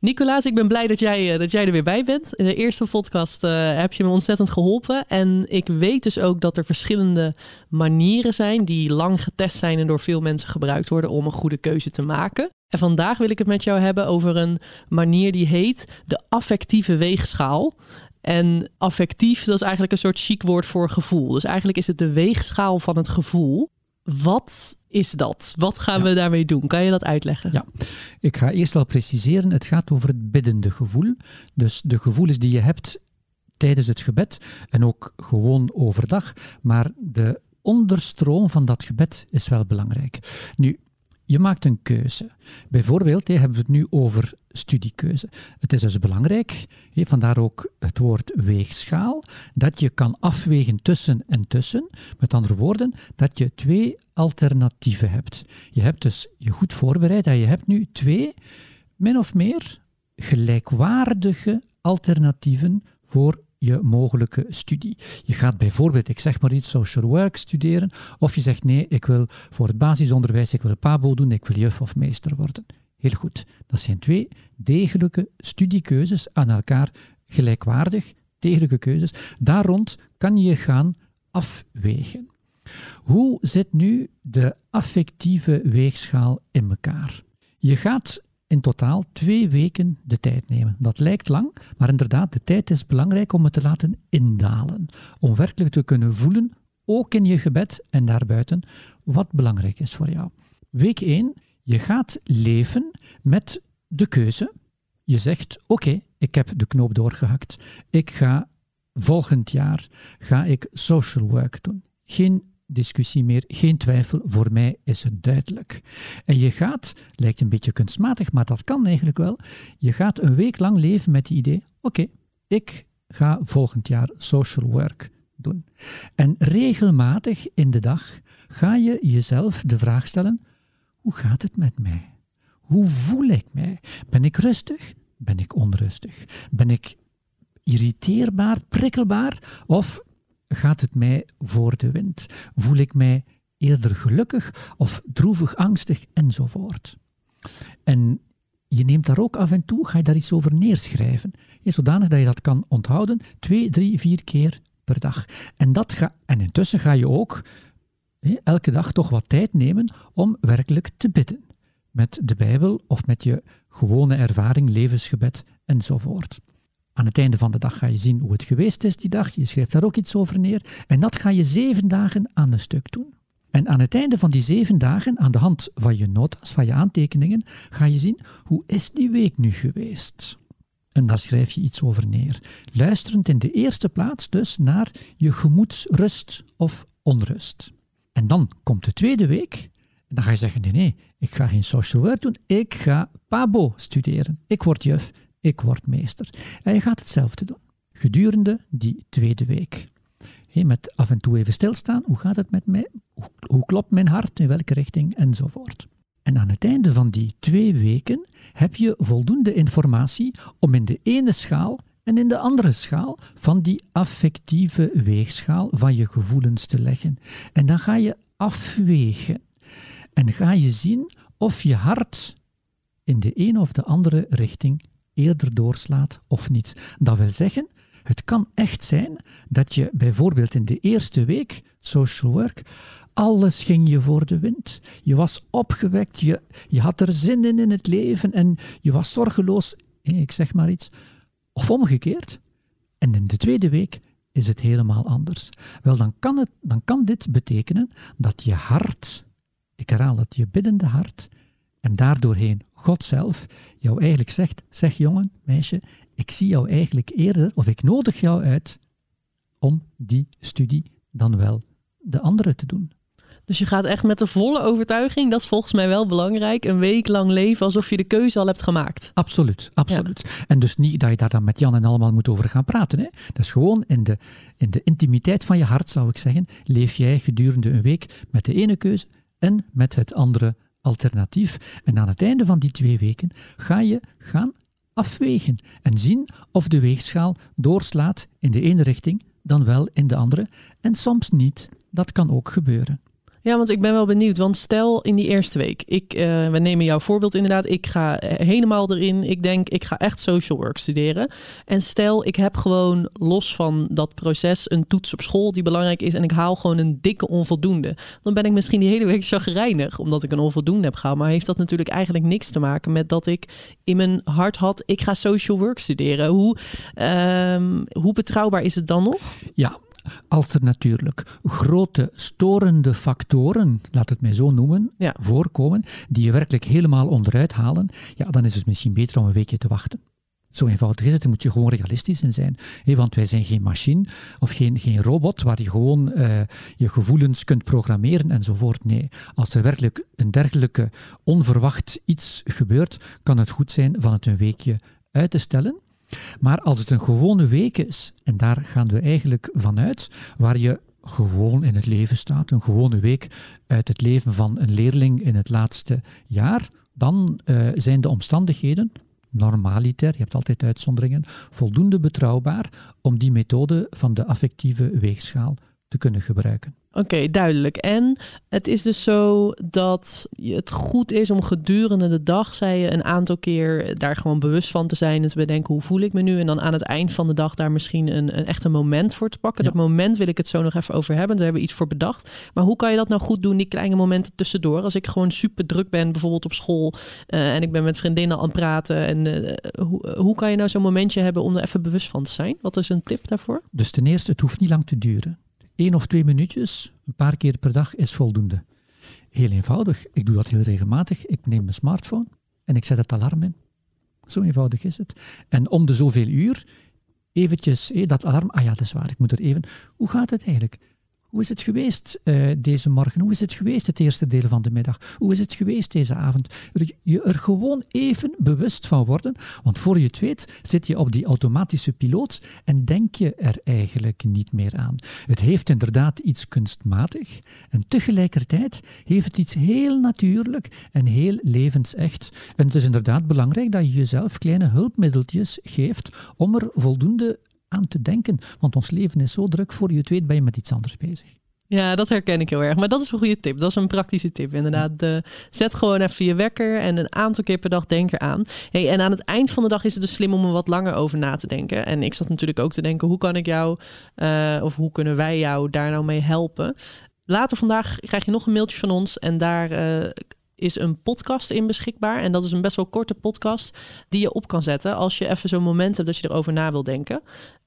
Nicolaas, ik ben blij dat jij, eh, dat jij er weer bij bent. In de eerste podcast uh, heb je me ontzettend geholpen. En ik weet dus ook dat er verschillende manieren zijn die lang getest zijn en door veel mensen gebruikt worden om een goede keuze te maken. En vandaag wil ik het met jou hebben over een manier die heet de affectieve weegschaal. En affectief, dat is eigenlijk een soort chic woord voor gevoel. Dus eigenlijk is het de weegschaal van het gevoel. Wat is dat? Wat gaan we daarmee doen? Kan je dat uitleggen? Ja, ik ga eerst wel preciseren. Het gaat over het biddende gevoel. Dus de gevoelens die je hebt tijdens het gebed en ook gewoon overdag. Maar de onderstroom van dat gebed is wel belangrijk. Nu, je maakt een keuze. Bijvoorbeeld, hebben we het nu over studiekeuze. Het is dus belangrijk, vandaar ook het woord weegschaal, dat je kan afwegen tussen en tussen. Met andere woorden, dat je twee alternatieven hebt. Je hebt dus je goed voorbereid en je hebt nu twee, min of meer, gelijkwaardige alternatieven voor je mogelijke studie. Je gaat bijvoorbeeld, ik zeg maar iets, social work studeren, of je zegt nee, ik wil voor het basisonderwijs, ik wil PABO doen, ik wil juf of meester worden. Heel goed. Dat zijn twee degelijke studiekeuzes aan elkaar gelijkwaardig, degelijke keuzes. Daar rond kan je gaan afwegen. Hoe zit nu de affectieve weegschaal in elkaar? Je gaat in totaal twee weken de tijd nemen. Dat lijkt lang, maar inderdaad, de tijd is belangrijk om het te laten indalen. Om werkelijk te kunnen voelen, ook in je gebed en daarbuiten, wat belangrijk is voor jou. Week 1, je gaat leven met de keuze. Je zegt, oké, ik heb de knoop doorgehakt. Ik ga volgend jaar ga ik social work doen. Geen discussie meer, geen twijfel, voor mij is het duidelijk. En je gaat, lijkt een beetje kunstmatig, maar dat kan eigenlijk wel, je gaat een week lang leven met het idee, oké, ik ga volgend jaar social work doen. En regelmatig in de dag ga je jezelf de vraag stellen, hoe gaat het met mij? Hoe voel ik mij? Ben ik rustig? Ben ik onrustig? Ben ik irriteerbaar, prikkelbaar? Of gaat het mij voor de wind? Voel ik mij eerder gelukkig of droevig, angstig enzovoort? En je neemt daar ook af en toe, ga je daar iets over neerschrijven. zodanig dat je dat kan onthouden, twee, drie, vier keer per dag. En, dat ga, en intussen ga je ook elke dag toch wat tijd nemen om werkelijk te bidden. Met de Bijbel of met je gewone ervaring, levensgebed enzovoort. Aan het einde van de dag ga je zien hoe het geweest is die dag. Je schrijft daar ook iets over neer. En dat ga je zeven dagen aan een stuk doen. En aan het einde van die zeven dagen, aan de hand van je notas, van je aantekeningen, ga je zien hoe is die week nu geweest. En daar schrijf je iets over neer. Luisterend in de eerste plaats dus naar je gemoedsrust of onrust. En dan komt de tweede week. En dan ga je zeggen, nee, nee, ik ga geen social work doen. Ik ga PABO studeren. Ik word juf ik word meester. En je gaat hetzelfde doen. Gedurende die tweede week. met af en toe even stilstaan. Hoe gaat het met mij? Hoe, klopt mijn hart? In welke richting? Enzovoort. En aan het einde van die twee weken heb je voldoende informatie om in de ene schaal en in de andere schaal van die affectieve weegschaal van je gevoelens te leggen. En dan ga je afwegen. En ga je zien of je hart in de een of de andere richting eerder doorslaat of niet. Dat wil zeggen, het kan echt zijn dat je bijvoorbeeld in de eerste week social work alles ging je voor de wind. Je was opgewekt, je, je had er zin in in het leven en je was zorgeloos, ik zeg maar iets. Of omgekeerd. En in de tweede week is het helemaal anders. Wel, dan kan, het, dan kan dit betekenen dat je hart, ik herhaal het, je biddende hart, en daardoorheen God zelf jou eigenlijk zegt, zeg jongen, meisje, ik zie jou eigenlijk eerder, of ik nodig jou uit om die studie dan wel de andere te doen. Dus je gaat echt met de volle overtuiging, dat is volgens mij wel belangrijk, een week lang leven alsof je de keuze al hebt gemaakt. Absoluut, absoluut. En dus niet dat je daar dan met Jan en allemaal moet over gaan praten. Hè. Dat is gewoon in de, in de intimiteit van je hart, zou ik zeggen, leef jij gedurende een week met de ene keuze en met het andere alternatief. En aan het einde van die twee weken ga je gaan afwegen en zien of de weegschaal doorslaat in de ene richting dan wel in de andere en soms niet. Dat kan ook gebeuren. Ja, want ik ben wel benieuwd. Want stel in die eerste week, ik, uh, we nemen jouw voorbeeld inderdaad. Ik ga helemaal erin. Ik denk, ik ga echt social work studeren. En stel, ik heb gewoon los van dat proces een toets op school die belangrijk is. En ik haal gewoon een dikke onvoldoende. Dan ben ik misschien die hele week chagrijnig omdat ik een onvoldoende heb gehaald. Maar heeft dat natuurlijk eigenlijk niks te maken met dat ik in mijn hart had, ik ga social work studeren. Hoe, um, hoe betrouwbaar is het dan nog? Ja, als er natuurlijk grote storende factoren, laat het mij zo noemen, voorkomen, die je werkelijk helemaal onderuit halen, ja, dan is het misschien beter om een weekje te wachten. Zo eenvoudig is het, daar moet je gewoon realistisch in zijn. want wij zijn geen machine of geen, geen robot waar je gewoon uh, je gevoelens kunt programmeren enzovoort. Nee, als er werkelijk een dergelijke onverwacht iets gebeurt, kan het goed zijn van het een weekje uit te stellen. Maar als het een gewone week is, en daar gaan we eigenlijk vanuit, waar je gewoon in het leven staat, een gewone week uit het leven van een leerling in het laatste jaar, dan uh, zijn de omstandigheden normaliter, je hebt altijd uitzonderingen, voldoende betrouwbaar om die methode van de affectieve weegschaal te kunnen gebruiken. Oké, duidelijk. En het is dus zo dat het goed is om gedurende de dag, zei je, een aantal keer daar gewoon bewust van te zijn en te bedenken hoe voel ik me nu. En dan aan het eind van de dag daar misschien een, een echt een moment voor te pakken. Dat moment wil ik het zo nog even over hebben. Daar hebben we iets voor bedacht. Maar hoe kan je dat nou goed doen, die kleine momenten tussendoor? Als ik gewoon super druk ben, bijvoorbeeld op school, uh, en ik ben met vriendinnen aan het praten. En uh, hoe, hoe kan je nou zo'n momentje hebben om er even bewust van te zijn? Wat is een tip daarvoor? Dus ten eerste, het hoeft niet lang te duren. Eén of twee minuutjes, een paar keer per dag is voldoende. Heel eenvoudig. Ik doe dat heel regelmatig. Ik neem mijn smartphone en ik zet het alarm in. Zo eenvoudig is het. En om de zoveel uur eventjes dat alarm. Ah ja, dat is waar. Ik moet er even. Hoe gaat het eigenlijk? Hoe is het geweest uh, deze morgen? Hoe is het geweest het eerste deel van de middag? Hoe is het geweest deze avond? Je er gewoon even bewust van worden, want voor je het weet zit je op die automatische piloot en denk je er eigenlijk niet meer aan. Het heeft inderdaad iets kunstmatig en tegelijkertijd heeft het iets heel natuurlijk en heel levensecht. En het is inderdaad belangrijk dat je jezelf kleine hulpmiddeltjes geeft om er voldoende aan te denken. Want ons leven is zo druk, voor je het weet ben je met iets anders bezig. Ja, dat herken ik heel erg. Maar dat is een goede tip. Dat is een praktische tip, inderdaad. De, zet gewoon even je wekker en een aantal keer per dag denk eraan. Hey, en aan het eind van de dag is het dus slim om er wat langer over na te denken. En ik zat natuurlijk ook te denken, hoe kan ik jou, uh, of hoe kunnen wij jou daar nou mee helpen? Later vandaag krijg je nog een mailtje van ons en daar... Uh, is een podcast in beschikbaar. En dat is een best wel korte podcast die je op kan zetten als je even zo'n moment hebt dat je erover na wil denken.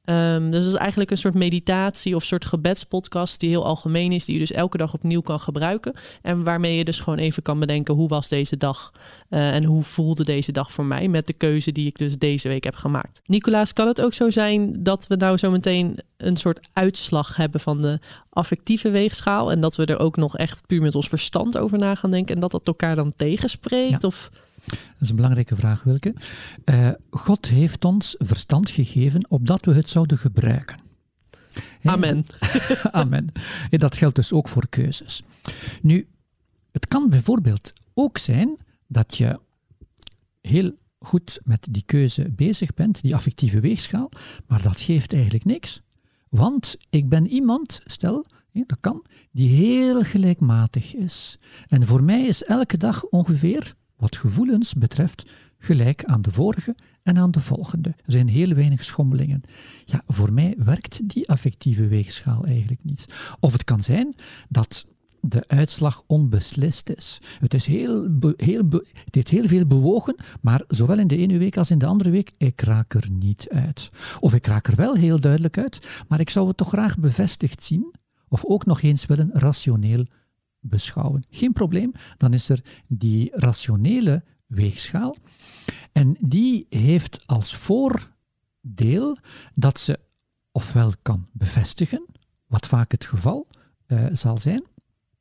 Um, dus dat is eigenlijk een soort meditatie of soort gebedspodcast die heel algemeen is, die je dus elke dag opnieuw kan gebruiken. En waarmee je dus gewoon even kan bedenken hoe was deze dag uh, en hoe voelde deze dag voor mij met de keuze die ik dus deze week heb gemaakt. Nicolaas, kan het ook zo zijn dat we nou zo meteen een soort uitslag hebben van de affectieve weegschaal en dat we er ook nog echt puur met ons verstand over na gaan denken en dat dat elkaar dan tegenspreekt? Ja. Of... Dat is een belangrijke vraag, Wilke. Uh, God heeft ons verstand gegeven opdat we het zouden gebruiken. Amen. Amen. En dat geldt dus ook voor keuzes. Nu, het kan bijvoorbeeld ook zijn dat je heel goed met die keuze bezig bent, die affectieve weegschaal, maar dat geeft eigenlijk niks. Want ik ben iemand, stel, dat kan, die heel gelijkmatig is. En voor mij is elke dag ongeveer wat gevoelens betreft gelijk aan de vorige en aan de volgende. Er zijn heel weinig schommelingen. Ja, voor mij werkt die affectieve weegschaal eigenlijk niet. Of het kan zijn dat de uitslag onbeslist is. Het, is heel, heel het heeft heel veel bewogen, maar zowel in de ene week als in de andere week, ik raak er niet uit. Of ik raak er wel heel duidelijk uit, maar ik zou het toch graag bevestigd zien, of ook nog eens willen rationeel beschouwen. Geen probleem, dan is er die rationele weegschaal. En die heeft als voordeel dat ze ofwel kan bevestigen, wat vaak het geval uh, zal zijn,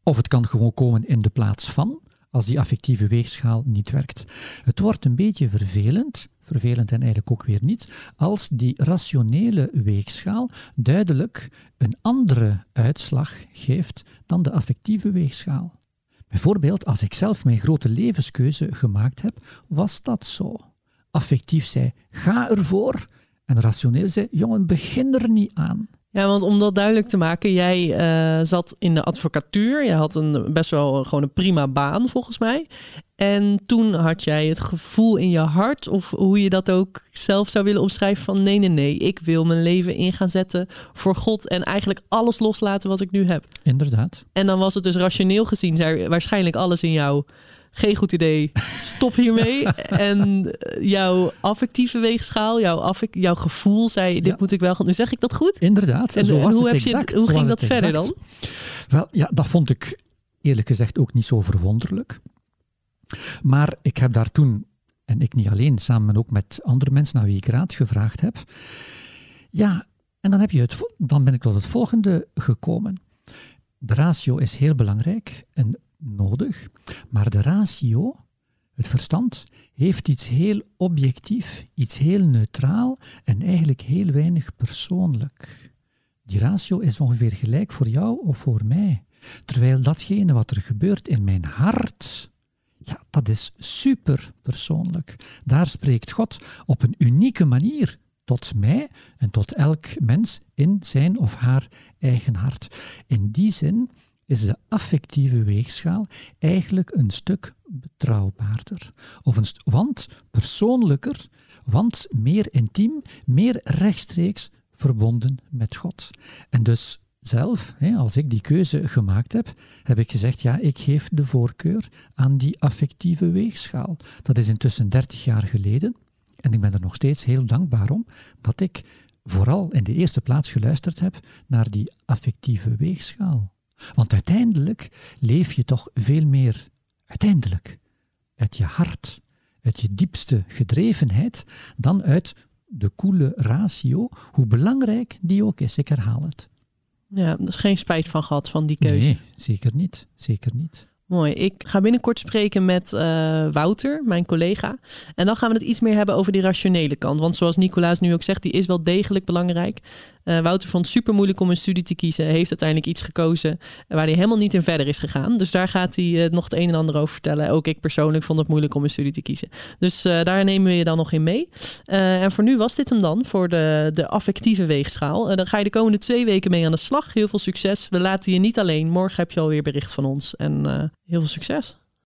of het kan gewoon komen in de plaats van, als die affectieve weegschaal niet werkt. Het wordt een beetje vervelend, vervelend en eigenlijk ook weer niet, als die rationele weegschaal duidelijk een andere uitslag geeft dan de affectieve weegschaal. Bijvoorbeeld, als ik zelf mijn grote levenskeuze gemaakt heb, was dat zo. Affectief zei, ga ervoor. En rationeel zei, jongen, begin er niet aan. Ja, want om dat duidelijk te maken, jij uh, zat in de advocatuur. Je had een best wel gewoon een prima baan volgens mij. En toen had jij het gevoel in je hart, of hoe je dat ook zelf zou willen omschrijven, van nee, nee, nee, ik wil mijn leven in gaan zetten voor God en eigenlijk alles loslaten wat ik nu heb. Inderdaad. En dan was het dus rationeel gezien, waarschijnlijk alles in jou geen goed idee, stop hiermee. en eh, jouw affectieve weegschaal, jouw, affect, jouw gevoel zei, dit moet ik wel gaan. Nu zeg ik dat goed? Inderdaad, en, zo was hoe, het exact, je, hoe ging dat verder dan? Wel, ja, dat vond ik eerlijk gezegd ook niet zo verwonderlijk. Maar ik heb daar toen, en ik niet alleen, samen ook met andere mensen naar wie ik raad gevraagd heb, ja, en dan, heb je het, dan ben ik tot het volgende gekomen. De ratio is heel belangrijk en nodig, maar de ratio, het verstand, heeft iets heel objectief, iets heel neutraal en eigenlijk heel weinig persoonlijk. Die ratio is ongeveer gelijk voor jou of voor mij. Terwijl datgene wat er gebeurt in mijn hart, ja, dat is super persoonlijk. Daar spreekt God op een unieke manier tot mij en tot elk mens in zijn of haar eigen hart. In die zin is de affectieve weegschaal eigenlijk een stuk betrouwbaarder. Of een want persoonlijker, want meer intiem, meer rechtstreeks verbonden met God. En dus zelf, als ik die keuze gemaakt heb, heb ik gezegd, ja, ik geef de voorkeur aan die affectieve weegschaal. Dat is intussen 30 jaar geleden. En ik ben er nog steeds heel dankbaar om dat ik vooral in de eerste plaats geluisterd heb naar die affectieve weegschaal. Want uiteindelijk leef je toch veel meer, uiteindelijk, uit je hart, uit je diepste gedrevenheid, dan uit de koele ratio, hoe belangrijk die ook is. Ik herhaal het. Ja, er is geen spijt van gehad van die keuze. Nee, zeker niet. Zeker niet. Mooi. Ik ga binnenkort spreken met uh, Wouter, mijn collega. En dan gaan we het iets meer hebben over die rationele kant. Want zoals Nicolaas nu ook zegt, die is wel degelijk belangrijk. Uh, Wouter vond het super moeilijk om een studie te kiezen. Heeft uiteindelijk iets gekozen waar hij helemaal niet in verder is gegaan. Dus daar gaat hij uh, nog het een en ander over vertellen. Ook ik persoonlijk vond het moeilijk om een studie te kiezen. Dus daar nemen we je dan nog in mee. en voor nu was dit hem dan, voor de, de affectieve weegschaal. dan ga je de komende twee weken mee aan de slag. Heel veel succes. We laten je niet alleen. Morgen heb je alweer bericht van ons. En heel veel succes.